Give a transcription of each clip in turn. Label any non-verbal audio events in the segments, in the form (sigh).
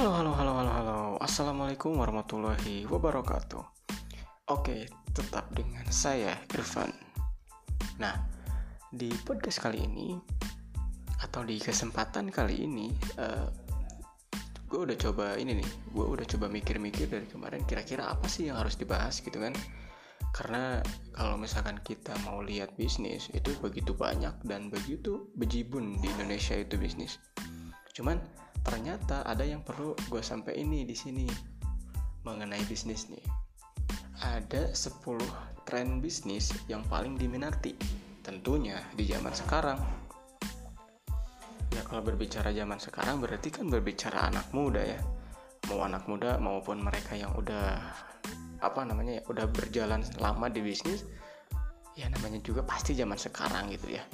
Halo, halo, halo, halo, halo. Assalamualaikum warahmatullahi wabarakatuh. Oke, tetap dengan saya Irfan. Nah, di podcast kali ini atau di kesempatan kali ini, uh, gue udah coba ini nih, gue udah coba mikir-mikir dari kemarin kira-kira apa sih yang harus dibahas gitu kan? Karena kalau misalkan kita mau lihat bisnis itu begitu banyak dan begitu bejibun di Indonesia itu bisnis. Cuman ternyata ada yang perlu gue sampai ini di sini mengenai bisnis nih. Ada 10 tren bisnis yang paling diminati. Tentunya di zaman sekarang. Ya kalau berbicara zaman sekarang berarti kan berbicara anak muda ya. Mau anak muda maupun mereka yang udah apa namanya ya udah berjalan lama di bisnis ya namanya juga pasti zaman sekarang gitu ya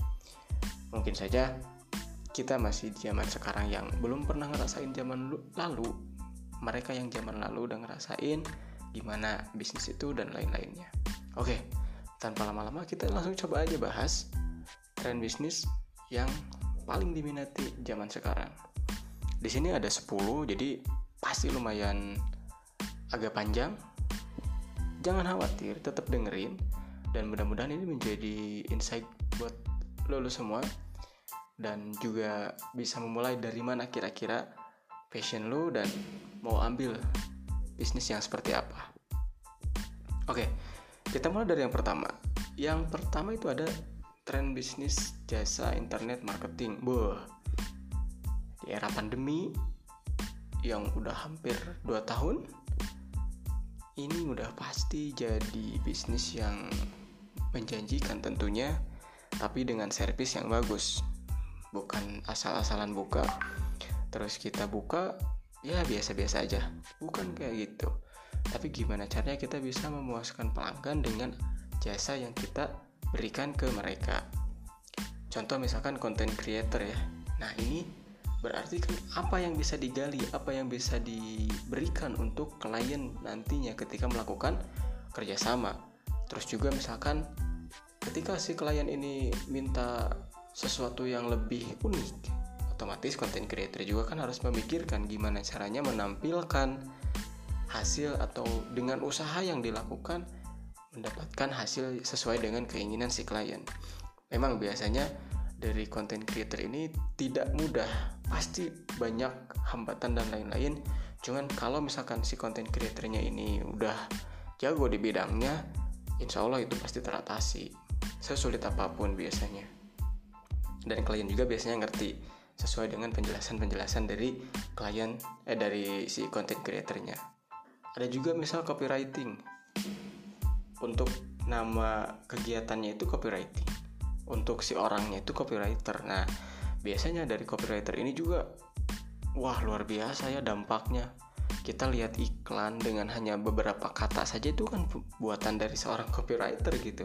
mungkin saja kita masih di zaman sekarang yang belum pernah ngerasain zaman lalu. Mereka yang zaman lalu udah ngerasain gimana bisnis itu dan lain-lainnya. Oke tanpa lama-lama kita langsung coba aja bahas tren bisnis yang paling diminati zaman sekarang. Di sini ada 10 jadi pasti lumayan agak panjang. Jangan khawatir tetap dengerin. Dan mudah-mudahan ini menjadi insight buat lo, semua dan juga bisa memulai dari mana kira-kira passion lo dan mau ambil bisnis yang seperti apa. Oke kita mulai dari yang pertama. Yang pertama itu ada tren bisnis jasa internet marketing. Buh, di era pandemi yang udah hampir 2 tahun ini udah pasti jadi bisnis yang menjanjikan tentunya tapi dengan servis yang bagus bukan asal-asalan buka. Terus kita buka ya biasa-biasa aja. Bukan kayak gitu. Tapi gimana caranya kita bisa memuaskan pelanggan dengan jasa yang kita berikan ke mereka? Contoh misalkan konten creator ya. Nah ini Berarti kan apa yang bisa digali, apa yang bisa diberikan untuk klien nantinya ketika melakukan kerjasama. Terus juga misalkan ketika si klien ini minta sesuatu yang lebih unik, otomatis konten creator juga kan harus memikirkan gimana caranya menampilkan hasil atau dengan usaha yang dilakukan mendapatkan hasil sesuai dengan keinginan si klien. Memang biasanya dari konten creator ini tidak mudah. Pasti banyak hambatan dan lain-lain. Cuman kalau misalkan si konten creatornya ini udah jago di bidangnya insya Allah itu pasti teratasi sesulit apa pun biasanya dan klien juga biasanya ngerti sesuai dengan penjelasan-penjelasan dari klien eh dari si konten creatornya. Ada juga misal copywriting. Untuk nama kegiatannya itu copywriting. Untuk si orangnya itu copywriter. Nah biasanya dari copywriter ini juga wah luar biasa ya dampaknya. Kita lihat iklan dengan hanya beberapa kata saja itu kan buatan dari seorang copywriter gitu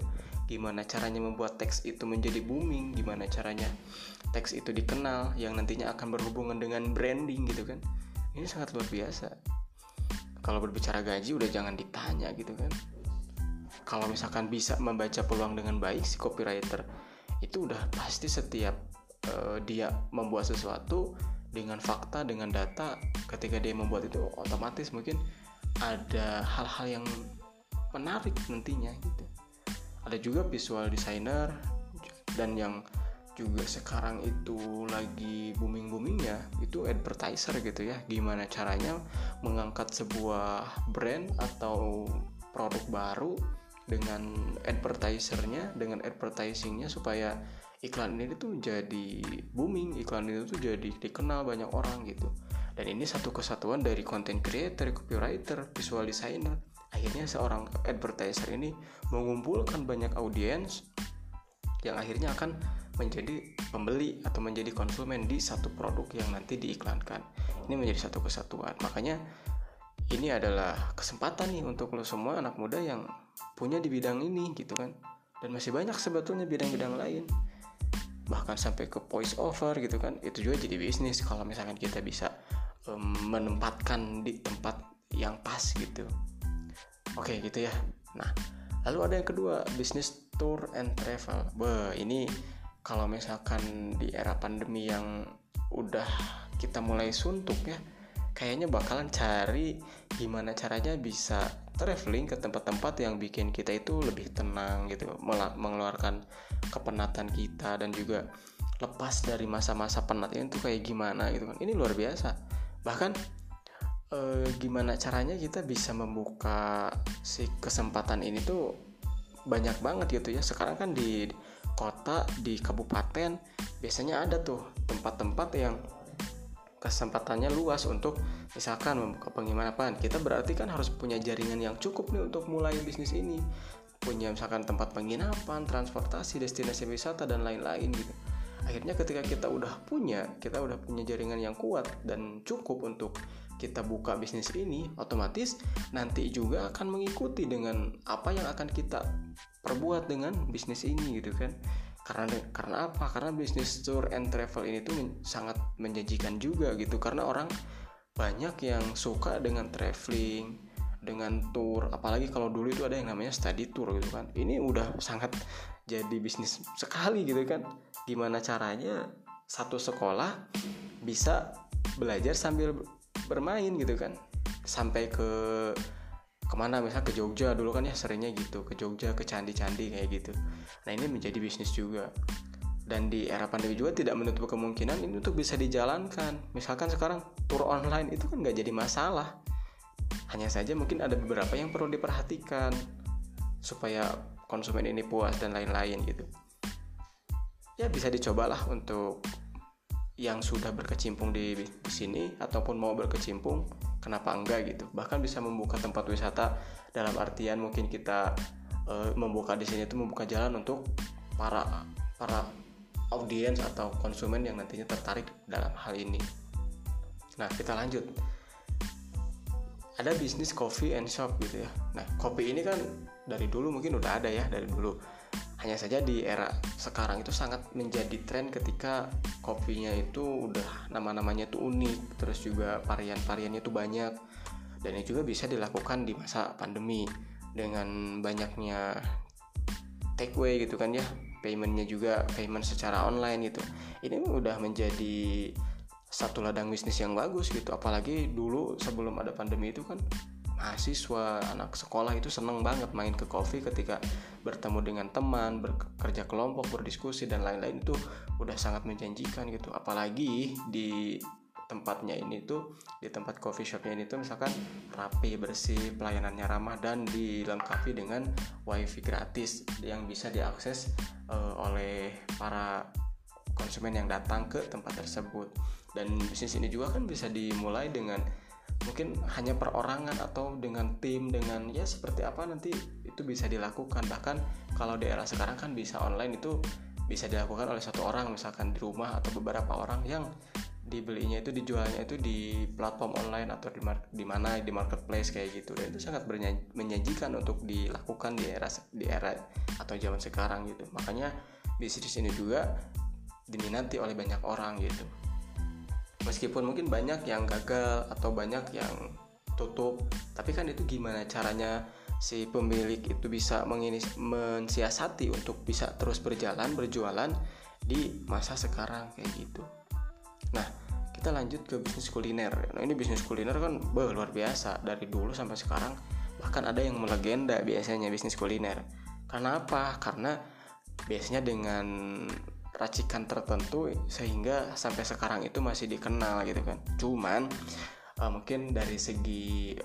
gimana caranya membuat teks itu menjadi booming? Gimana caranya teks itu dikenal yang nantinya akan berhubungan dengan branding gitu kan? Ini sangat luar biasa. Kalau berbicara gaji udah jangan ditanya gitu kan. Kalau misalkan bisa membaca peluang dengan baik si copywriter itu udah pasti setiap uh, dia membuat sesuatu dengan fakta dengan data ketika dia membuat itu otomatis mungkin ada hal-hal yang menarik nantinya gitu ada juga visual designer dan yang juga sekarang itu lagi booming boomingnya itu advertiser gitu ya. Gimana caranya mengangkat sebuah brand atau produk baru dengan advertisernya dengan advertisingnya supaya iklan ini tuh jadi booming iklan ini tuh jadi dikenal banyak orang gitu. Dan ini satu kesatuan dari content creator copywriter visual designer akhirnya seorang advertiser ini mengumpulkan banyak audiens yang akhirnya akan menjadi pembeli atau menjadi konsumen di satu produk yang nanti diiklankan. Ini menjadi satu kesatuan. Makanya ini adalah kesempatan nih untuk lo semua anak muda yang punya di bidang ini gitu kan. Dan masih banyak sebetulnya bidang-bidang lain. Bahkan sampai ke voice over gitu kan. Itu juga jadi bisnis. Kalau misalkan kita bisa um, menempatkan di tempat yang pas gitu oke gitu ya. Nah lalu ada yang kedua bisnis tour and travel. Be, ini kalau misalkan di era pandemi yang udah kita mulai suntuk ya kayaknya bakalan cari gimana caranya bisa traveling ke tempat-tempat yang bikin kita itu lebih tenang gitu mengeluarkan kepenatan kita dan juga lepas dari masa-masa penat itu kayak gimana gitu kan. Ini luar biasa. Bahkan eh, gimana caranya kita bisa membuka si kesempatan ini tuh banyak banget gitu ya? Sekarang kan di kota di kabupaten biasanya ada tuh tempat-tempat yang kesempatannya luas untuk misalkan membuka penginapan. Kita berarti kan harus punya jaringan yang cukup nih untuk mulai bisnis ini. Punya misalkan tempat penginapan transportasi destinasi wisata dan lain-lain gitu akhirnya ketika kita udah punya kita udah punya jaringan yang kuat dan cukup untuk kita buka bisnis ini otomatis nanti juga akan mengikuti dengan apa yang akan kita perbuat dengan bisnis ini gitu kan. Karena karena apa? Karena bisnis tour and travel ini tuh men, sangat menjanjikan juga gitu. Karena orang banyak yang suka dengan traveling dengan tour. Apalagi kalau dulu itu ada yang namanya study tour gitu kan. Ini udah sangat jadi bisnis sekali gitu kan gimana caranya satu sekolah bisa belajar sambil bermain gitu kan. Sampai ke ke mana? Misalnya ke Jogja dulu kan ya seringnya gitu ke Jogja ke candi-candi kayak gitu. Nah ini menjadi bisnis juga. Dan di era pandemi juga tidak menutup kemungkinan ini untuk bisa dijalankan. Misalkan sekarang tour online itu kan nggak jadi masalah. Hanya saja mungkin ada beberapa yang perlu diperhatikan supaya konsumen ini puas dan lain-lain gitu ya bisa dicobalah untuk yang sudah berkecimpung di, di sini ataupun mau berkecimpung kenapa enggak gitu. Bahkan bisa membuka tempat wisata dalam artian mungkin kita e, membuka di sini itu membuka jalan untuk para para audiens atau konsumen yang nantinya tertarik dalam hal ini. Nah kita lanjut. Ada bisnis coffee and shop gitu ya. Nah kopi ini kan dari dulu mungkin udah ada ya dari dulu hanya saja di era sekarang itu sangat menjadi tren ketika kopinya itu udah nama-namanya tuh unik terus juga varian-variannya tuh banyak. Dan ini juga bisa dilakukan di masa pandemi dengan banyaknya takeaway gitu kan ya paymentnya juga payment secara online gitu. Ini udah menjadi satu ladang bisnis yang bagus gitu apalagi dulu sebelum ada pandemi itu kan mahasiswa anak sekolah itu seneng banget main ke coffee ketika bertemu dengan teman bekerja kelompok berdiskusi dan lain-lain itu udah sangat menjanjikan gitu. Apalagi di tempatnya ini tuh di tempat coffee shopnya ini tuh misalkan rapi bersih pelayanannya ramah dan dilengkapi dengan wifi gratis yang bisa diakses uh, oleh para konsumen yang datang ke tempat tersebut. Dan bisnis ini juga kan bisa dimulai dengan mungkin hanya perorangan atau dengan tim dengan ya seperti apa nanti itu bisa dilakukan. Bahkan kalau di era sekarang kan bisa online itu bisa dilakukan oleh satu orang misalkan di rumah atau beberapa orang yang dibelinya itu dijualnya itu di platform online atau di, di mana di marketplace kayak gitu. Dan itu sangat menjanjikan untuk dilakukan di era di era atau zaman sekarang gitu. Makanya bisnis ini juga diminati oleh banyak orang gitu meskipun mungkin banyak yang gagal atau banyak yang tutup tapi kan itu gimana caranya si pemilik itu bisa menginis, mensiasati untuk bisa terus berjalan berjualan di masa sekarang kayak gitu. Nah kita lanjut ke bisnis kuliner. Nah ini bisnis kuliner kan bah, luar biasa. Dari dulu sampai sekarang bahkan ada yang melegenda biasanya bisnis kuliner. Karena apa? Karena biasanya dengan racikan tertentu sehingga sampai sekarang itu masih dikenal gitu kan. Cuman uh, mungkin dari segi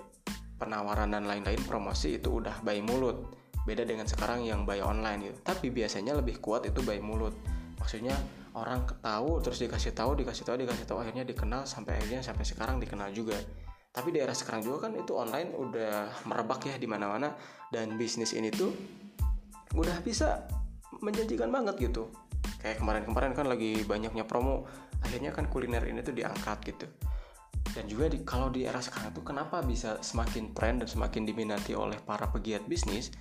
penawaran dan lain-lain promosi itu udah by mulut. Beda dengan sekarang yang by online gitu. Tapi biasanya lebih kuat itu by mulut. Maksudnya orang tahu terus dikasih tahu dikasih tahu dikasih tahu akhirnya dikenal sampai akhirnya sampai sekarang dikenal juga. Tapi daerah sekarang juga kan itu online udah merebak ya di mana-mana. Dan bisnis ini tuh udah bisa menjanjikan banget gitu. Kayak kemarin-kemarin kan lagi banyaknya promo akhirnya kan kuliner ini tuh diangkat gitu. Dan juga di, kalau di era sekarang tuh kenapa bisa semakin tren dan semakin diminati oleh para pegiat bisnis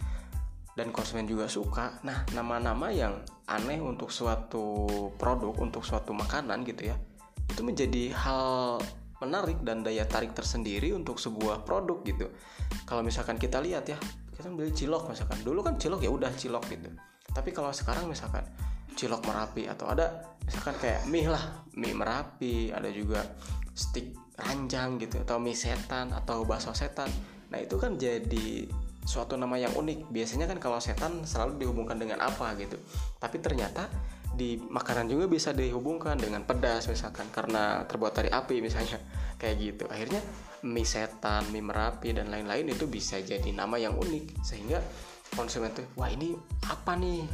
dan konsumen juga suka? Nah nama-nama yang aneh untuk suatu produk untuk suatu makanan gitu ya itu menjadi hal menarik dan daya tarik tersendiri untuk sebuah produk gitu. Kalau misalkan kita lihat ya kita beli cilok misalkan. Dulu kan cilok ya udah cilok gitu tapi kalau sekarang misalkan cilok merapi atau ada misalkan kayak mie lah mie merapi ada juga stick ranjang gitu atau mie setan atau bakso setan. Nah itu kan jadi suatu nama yang unik. Biasanya kan kalau setan selalu dihubungkan dengan apa gitu. Tapi ternyata di makanan juga bisa dihubungkan dengan pedas misalkan karena terbuat dari api misalnya. (laughs) Kayak gitu. Akhirnya mie setan mie merapi dan lain-lain itu bisa jadi nama yang unik. Sehingga konsumen tuh wah ini apa nih?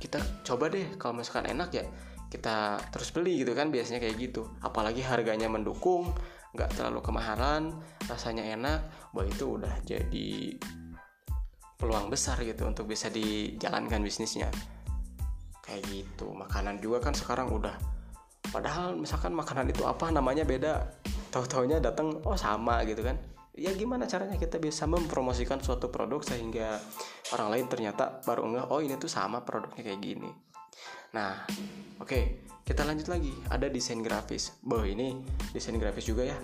Kita coba deh kalau misalkan enak ya kita terus beli gitu kan biasanya kayak gitu. Apalagi harganya mendukung nggak terlalu kemahalan rasanya enak wah itu udah jadi peluang besar gitu untuk bisa dijalankan bisnisnya. Kayak gitu makanan juga kan sekarang udah padahal misalkan makanan itu apa namanya beda tahu taunya datang oh sama gitu kan ya gimana caranya kita bisa mempromosikan suatu produk sehingga orang lain ternyata baru enggak oh ini tuh sama produknya kayak gini. Nah oke okay, kita lanjut lagi. Ada desain grafis. Boh ini desain grafis juga ya.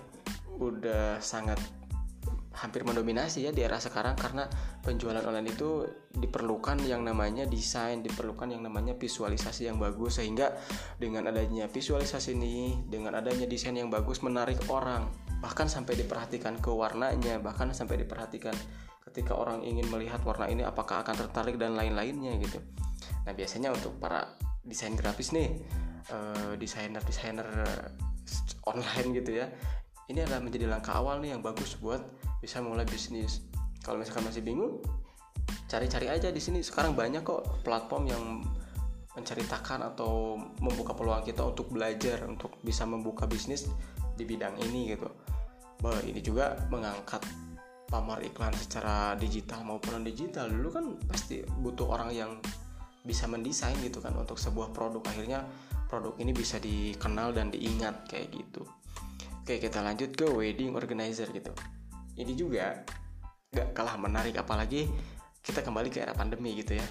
Udah sangat hampir mendominasi ya di era sekarang karena penjualan online itu diperlukan yang namanya desain, diperlukan yang namanya visualisasi yang bagus sehingga dengan adanya visualisasi ini, dengan adanya desain yang bagus menarik orang, bahkan sampai diperhatikan ke warnanya, bahkan sampai diperhatikan ketika orang ingin melihat warna ini apakah akan tertarik dan lain-lainnya gitu. Nah, biasanya untuk para desain grafis nih, uh, desainer-desainer online gitu ya. Ini adalah menjadi langkah awal nih yang bagus buat bisa mulai bisnis. Kalau misalkan masih bingung cari-cari aja di sini. Sekarang banyak kok platform yang menceritakan atau membuka peluang kita untuk belajar untuk bisa membuka bisnis di bidang ini gitu. Bah ini juga mengangkat pamar iklan secara digital maupun non digital dulu kan pasti butuh orang yang bisa mendesain gitu kan untuk sebuah produk. Akhirnya produk ini bisa dikenal dan diingat kayak gitu. Oke kita lanjut ke wedding organizer gitu ini juga gak kalah menarik apalagi kita kembali ke era pandemi gitu ya.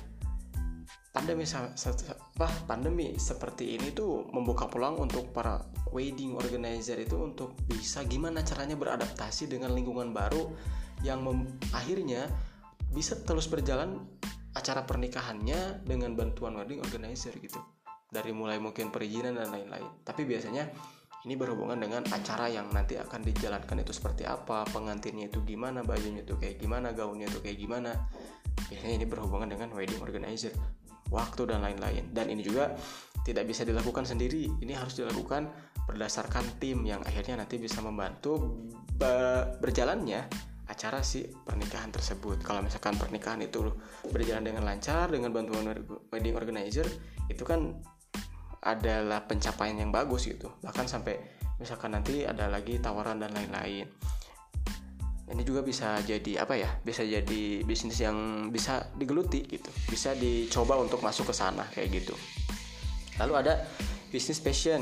Pandemi apa pandemi seperti ini tuh membuka peluang untuk para wedding organizer itu untuk bisa gimana caranya beradaptasi dengan lingkungan baru yang akhirnya bisa terus berjalan acara pernikahannya dengan bantuan wedding organizer gitu. Dari mulai mungkin perizinan dan lain-lain. Tapi biasanya ini berhubungan dengan acara yang nanti akan dijalankan itu seperti apa pengantinnya itu gimana bajunya itu kayak gimana gaunnya itu kayak gimana. Biasanya ini berhubungan dengan wedding organizer waktu dan lain-lain. Dan ini juga tidak bisa dilakukan sendiri ini harus dilakukan berdasarkan tim yang akhirnya nanti bisa membantu berjalannya acara si pernikahan tersebut. Kalau misalkan pernikahan itu berjalan dengan lancar dengan bantuan wedding organizer itu kan adalah pencapaian yang bagus gitu. Bahkan sampai misalkan nanti ada lagi tawaran dan lain-lain. Ini juga bisa jadi apa ya bisa jadi bisnis yang bisa digeluti gitu. Bisa dicoba untuk masuk ke sana kayak gitu. Lalu ada bisnis passion.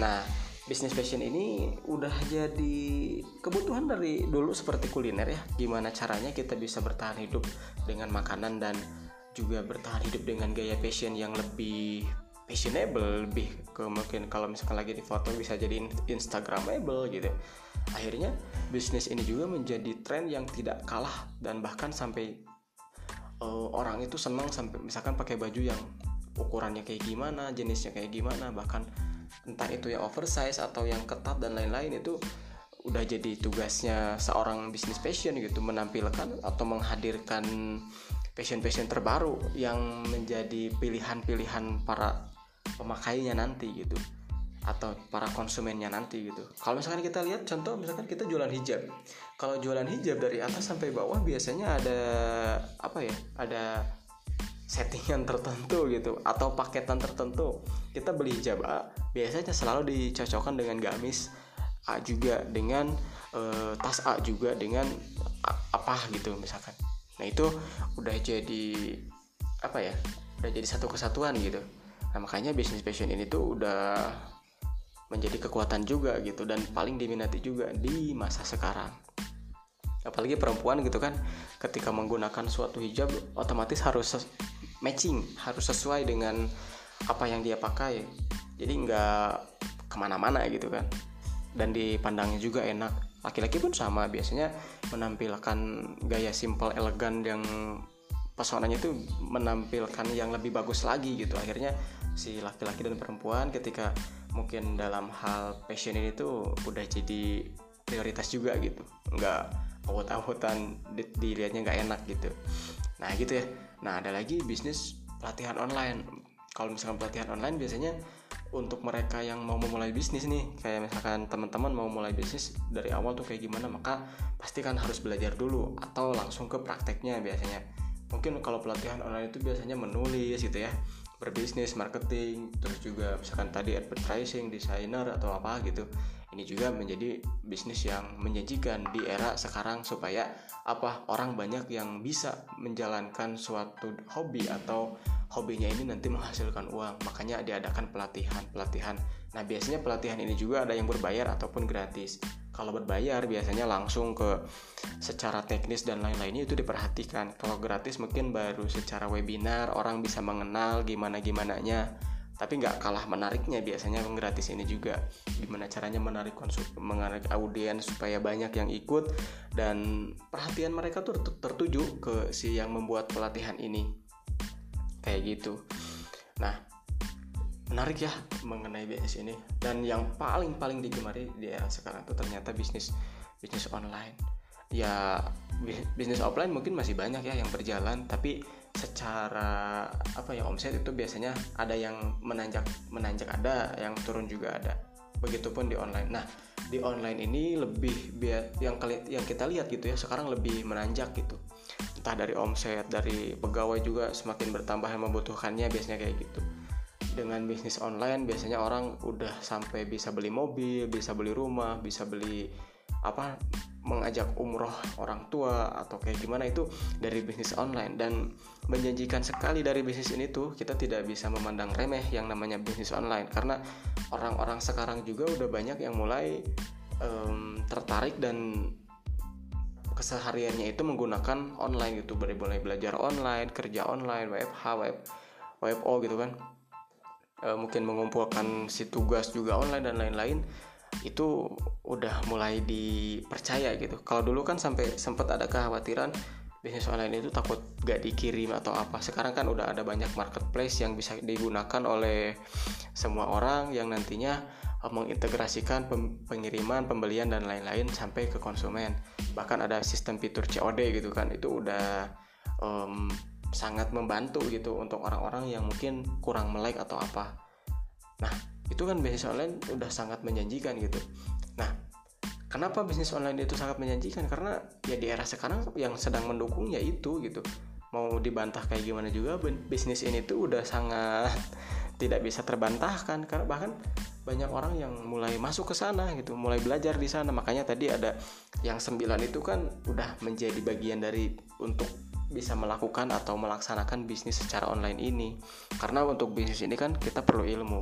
Nah bisnis passion ini udah jadi kebutuhan dari dulu seperti kuliner ya. Gimana caranya kita bisa bertahan hidup dengan makanan dan juga bertahan hidup dengan gaya passion yang lebih fashionable lebih ke mungkin kalau misalkan lagi di foto bisa jadi instagramable gitu. Akhirnya bisnis ini juga menjadi tren yang tidak kalah dan bahkan sampai uh, orang itu senang sampai misalkan pakai baju yang ukurannya kayak gimana jenisnya kayak gimana bahkan entah itu yang oversize atau yang ketat dan lain-lain itu udah jadi tugasnya seorang bisnis fashion gitu menampilkan atau menghadirkan fashion-fashion terbaru yang menjadi pilihan-pilihan para pemakainya nanti gitu atau para konsumennya nanti gitu. Kalau misalkan kita lihat contoh misalkan kita jualan hijab. Kalau jualan hijab dari atas sampai bawah biasanya ada apa ya? Ada settingan tertentu gitu atau paketan tertentu. Kita beli hijab A biasanya selalu dicocokkan dengan gamis A juga dengan e, tas A juga dengan A, apa gitu misalkan. Nah, itu udah jadi apa ya? Udah jadi satu kesatuan gitu nah makanya bisnis fashion ini tuh udah menjadi kekuatan juga gitu dan paling diminati juga di masa sekarang. Apalagi perempuan gitu kan ketika menggunakan suatu hijab otomatis harus matching harus sesuai dengan apa yang dia pakai. Jadi nggak ke mana-mana gitu kan. Dan dipandangnya juga enak. Laki-laki pun sama biasanya menampilkan gaya simple elegan yang pesonanya itu menampilkan yang lebih bagus lagi gitu. Akhirnya si laki-laki dan perempuan ketika mungkin dalam hal passion ini tuh udah jadi prioritas juga gitu. Nggak awut-awutan dilihatnya nggak enak gitu. Nah gitu ya. Nah ada lagi bisnis pelatihan online. Kalau misalkan pelatihan online biasanya untuk mereka yang mau memulai bisnis nih kayak misalkan teman-teman mau mulai bisnis dari awal tuh kayak gimana maka pasti kan harus belajar dulu atau langsung ke prakteknya biasanya mungkin kalau pelatihan online itu biasanya menulis gitu ya berbisnis, marketing, terus juga misalkan tadi advertising, designer atau apa gitu. Ini juga menjadi bisnis yang menjanjikan di era sekarang supaya apa orang banyak yang bisa menjalankan suatu hobi atau hobinya ini nanti menghasilkan uang. Makanya diadakan pelatihan-pelatihan. Nah, biasanya pelatihan ini juga ada yang berbayar ataupun gratis kalau berbayar biasanya langsung ke secara teknis dan lain-lainnya itu diperhatikan kalau gratis mungkin baru secara webinar orang bisa mengenal gimana gimana nya tapi nggak kalah menariknya biasanya gratis ini juga. Gimana caranya menarik menarik audiens supaya banyak yang ikut dan perhatian mereka tuh tertuju ke si yang membuat pelatihan ini. Kayak gitu. Nah menarik ya mengenai bisnis ini. Dan yang paling paling digemari di era sekarang itu ternyata bisnis bisnis online. Ya bisnis offline mungkin masih banyak ya yang berjalan tapi secara apa ya omset itu biasanya ada yang menanjak menanjak ada yang turun juga ada. Begitupun di online. Nah di online ini lebih biar yang kali yang kita lihat gitu ya sekarang lebih menanjak gitu. Entah dari omset dari pegawai juga semakin bertambah yang membutuhkannya biasanya kayak gitu. Dengan bisnis online biasanya orang udah sampai bisa beli mobil, bisa beli rumah, bisa beli apa mengajak umroh orang tua atau kayak gimana itu dari bisnis online. Dan menjanjikan sekali dari bisnis ini tuh kita tidak bisa memandang remeh yang namanya bisnis online. Karena orang-orang sekarang juga udah banyak yang mulai um, tertarik dan kesehariannya itu menggunakan online gitu. Boleh belajar online kerja online WFH web WFO gitu kan. E, mungkin mengumpulkan si tugas juga online dan lain-lain itu udah mulai dipercaya gitu. Kalau dulu kan sampai sempat ada kekhawatiran bisnis online itu takut gak dikirim atau apa. Sekarang kan udah ada banyak marketplace yang bisa digunakan oleh semua orang yang nantinya eh, mengintegrasikan pengiriman, pembelian dan lain-lain sampai ke konsumen. Bahkan ada sistem fitur COD gitu kan. Itu udah um, sangat membantu gitu untuk orang-orang yang mungkin kurang melek atau apa nah itu kan bisnis online udah sangat menjanjikan gitu. Nah kenapa bisnis online itu sangat menjanjikan? Karena ya di era sekarang yang sedang mendukung ya itu gitu. Mau dibantah kayak gimana juga bisnis ini tuh udah sangat (laughs) tidak bisa terbantahkan. Karena bahkan banyak orang yang mulai masuk ke sana gitu mulai belajar di sana. Makanya tadi ada yang sembilan itu kan udah menjadi bagian dari untuk bisa melakukan atau melaksanakan bisnis secara online ini. Karena untuk bisnis ini kan kita perlu ilmu.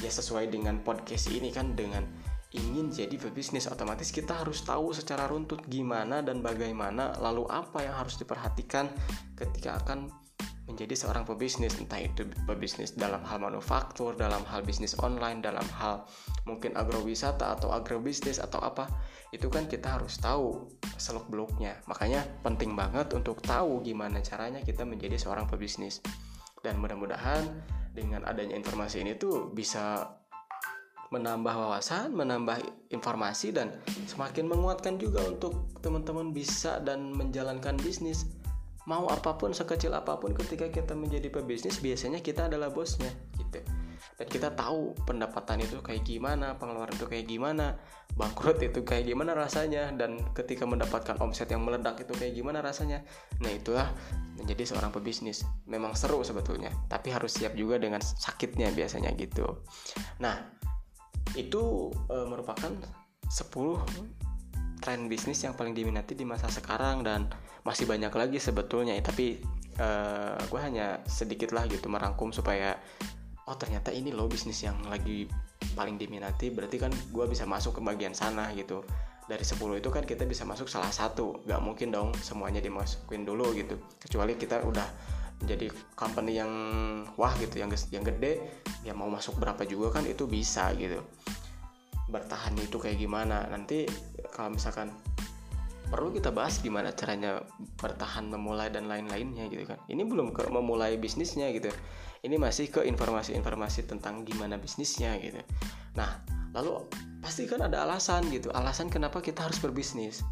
Ya sesuai dengan podcast ini kan dengan ingin jadi pebisnis otomatis kita harus tahu secara runtut gimana dan bagaimana lalu apa yang harus diperhatikan ketika akan menjadi seorang pebisnis entah itu pebisnis dalam hal manufaktur dalam hal bisnis online dalam hal mungkin agrowisata atau agrobisnis atau apa itu kan kita harus tahu seluk beluknya. Makanya penting banget untuk tahu gimana caranya kita menjadi seorang pebisnis. Dan mudah-mudahan dengan adanya informasi ini tuh bisa menambah wawasan, menambah informasi dan semakin menguatkan juga untuk teman-teman bisa dan menjalankan bisnis mau apa pun sekecil apa pun ketika kita menjadi pebisnis biasanya kita adalah bosnya gitu. Dan kita tahu pendapatan itu kayak gimana pengeluaran itu kayak gimana bangkrut itu kayak gimana rasanya dan ketika mendapatkan omset yang meledak itu kayak gimana rasanya. Nah itulah menjadi seorang pebisnis. Memang seru sebetulnya tapi harus siap juga dengan sakitnya biasanya gitu. Nah itu e, merupakan 10 tren bisnis yang paling diminati di masa sekarang dan masih banyak lagi sebetulnya. Ya tapi uh, eh, gue hanya sedikit lah gitu merangkum supaya oh ternyata ini loh bisnis yang lagi paling diminati. Berarti kan gue bisa masuk ke bagian sana gitu. Dari 10 itu kan kita bisa masuk salah satu. Gak mungkin dong semuanya dimasukin dulu gitu. Kecuali kita udah jadi company yang wah gitu yang yang gede ya mau masuk berapa juga kan itu bisa gitu. Bertahan itu kayak gimana. Nanti kalau misalkan perlu kita bahas gimana caranya bertahan memulai dan lain-lainnya gitu kan. Ini belum ke memulai bisnisnya gitu. Ini masih ke informasi-informasi tentang gimana bisnisnya gitu. Nah lalu pasti kan ada alasan gitu. Alasan kenapa kita harus berbisnis.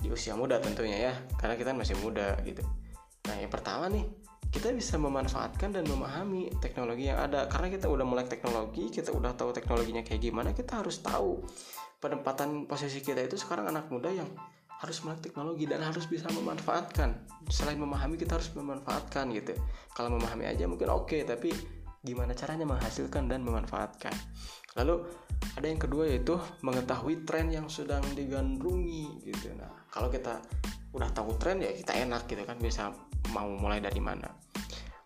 Di usia muda tentunya ya karena kita masih muda gitu. Nah yang pertama nih kita bisa memanfaatkan dan memahami teknologi yang ada. Karena kita udah mulai teknologi kita udah tahu teknologinya kayak gimana kita harus tahu penempatan posisi kita itu sekarang anak muda yang harus melek teknologi dan harus bisa memanfaatkan. Selain memahami kita harus memanfaatkan gitu. Kalau memahami aja mungkin oke okay, tapi gimana caranya menghasilkan dan memanfaatkan? Lalu ada yang kedua yaitu mengetahui tren yang sedang digandrungi gitu. Nah kalau kita udah tahu tren ya kita enak gitu kan bisa mau mulai dari mana?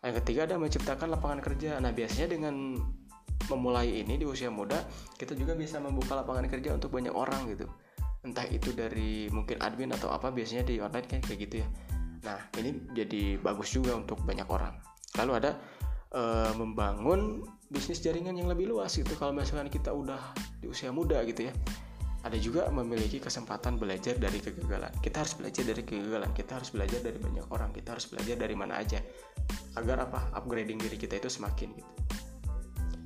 Yang ketiga ada menciptakan lapangan kerja. Nah biasanya dengan memulai ini di usia muda kita juga bisa membuka lapangan kerja untuk banyak orang gitu. Entah itu dari mungkin admin atau apa biasanya di online kan kayak gitu ya. Nah ini jadi bagus juga untuk banyak orang. Lalu ada e, membangun bisnis jaringan yang lebih luas gitu. Kalau misalkan kita udah di usia muda gitu ya ada juga memiliki kesempatan belajar dari kegagalan. Kita harus belajar dari kegagalan kita harus belajar dari banyak orang kita harus belajar dari mana aja. Agar apa? Upgrading diri kita itu semakin gitu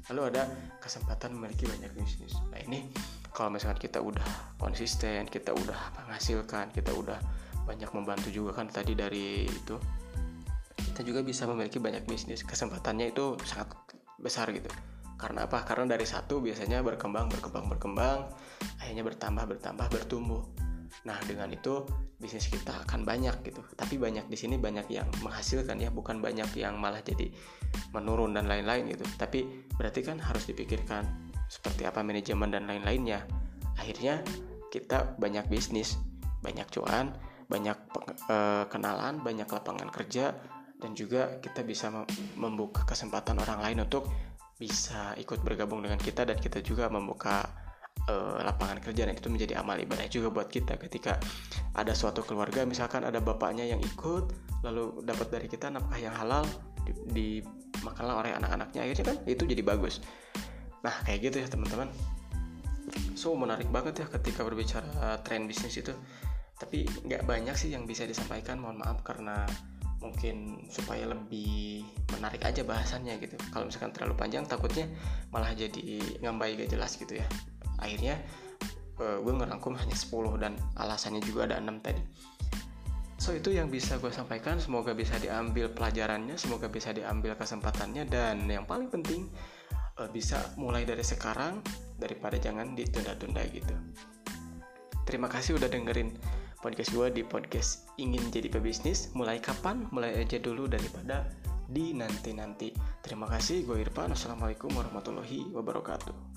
lalu ada kesempatan memiliki banyak bisnis. Nah ini kalau misalkan kita udah konsisten kita udah menghasilkan kita udah banyak membantu juga kan tadi dari itu kita juga bisa memiliki banyak bisnis. Kesempatannya itu sangat besar gitu. Karena apa? Karena dari satu biasanya berkembang berkembang berkembang akhirnya bertambah bertambah bertumbuh. Nah, dengan itu bisnis kita akan banyak gitu. Tapi banyak di sini banyak yang menghasilkan ya, bukan banyak yang malah jadi menurun dan lain-lain gitu. Tapi berarti kan harus dipikirkan seperti apa manajemen dan lain-lainnya. Akhirnya kita banyak bisnis, banyak cuan, banyak uh, kenalan, banyak lapangan kerja dan juga kita bisa membuka kesempatan orang lain untuk bisa ikut bergabung dengan kita dan kita juga membuka uh, lapangan kerja dan itu menjadi amal ibadah juga buat kita. Ketika ada suatu keluarga misalkan ada bapaknya yang ikut lalu dapat dari kita nafkah yang halal dimakanlah di oleh anak-anaknya akhirnya kan itu jadi bagus. Nah kayak gitu ya teman-teman. So menarik banget ya ketika berbicara tren bisnis itu. Tapi nggak banyak sih yang bisa disampaikan mohon maaf karena mungkin supaya lebih menarik aja bahasannya gitu. Kalau misalkan terlalu panjang takutnya malah jadi ngambai gak jelas gitu ya akhirnya uh, gue ngerangkum hanya 10 dan alasannya juga ada 6 tadi. So itu yang bisa gue sampaikan. Semoga bisa diambil pelajarannya semoga bisa diambil kesempatannya dan yang paling penting uh, bisa mulai dari sekarang daripada jangan ditunda-tunda gitu. Terima kasih udah dengerin podcast gue di podcast ingin jadi pebisnis. Mulai kapan? Mulai aja dulu daripada di nanti-nanti terima kasih gue Irfan. Assalamualaikum warahmatullahi wabarakatuh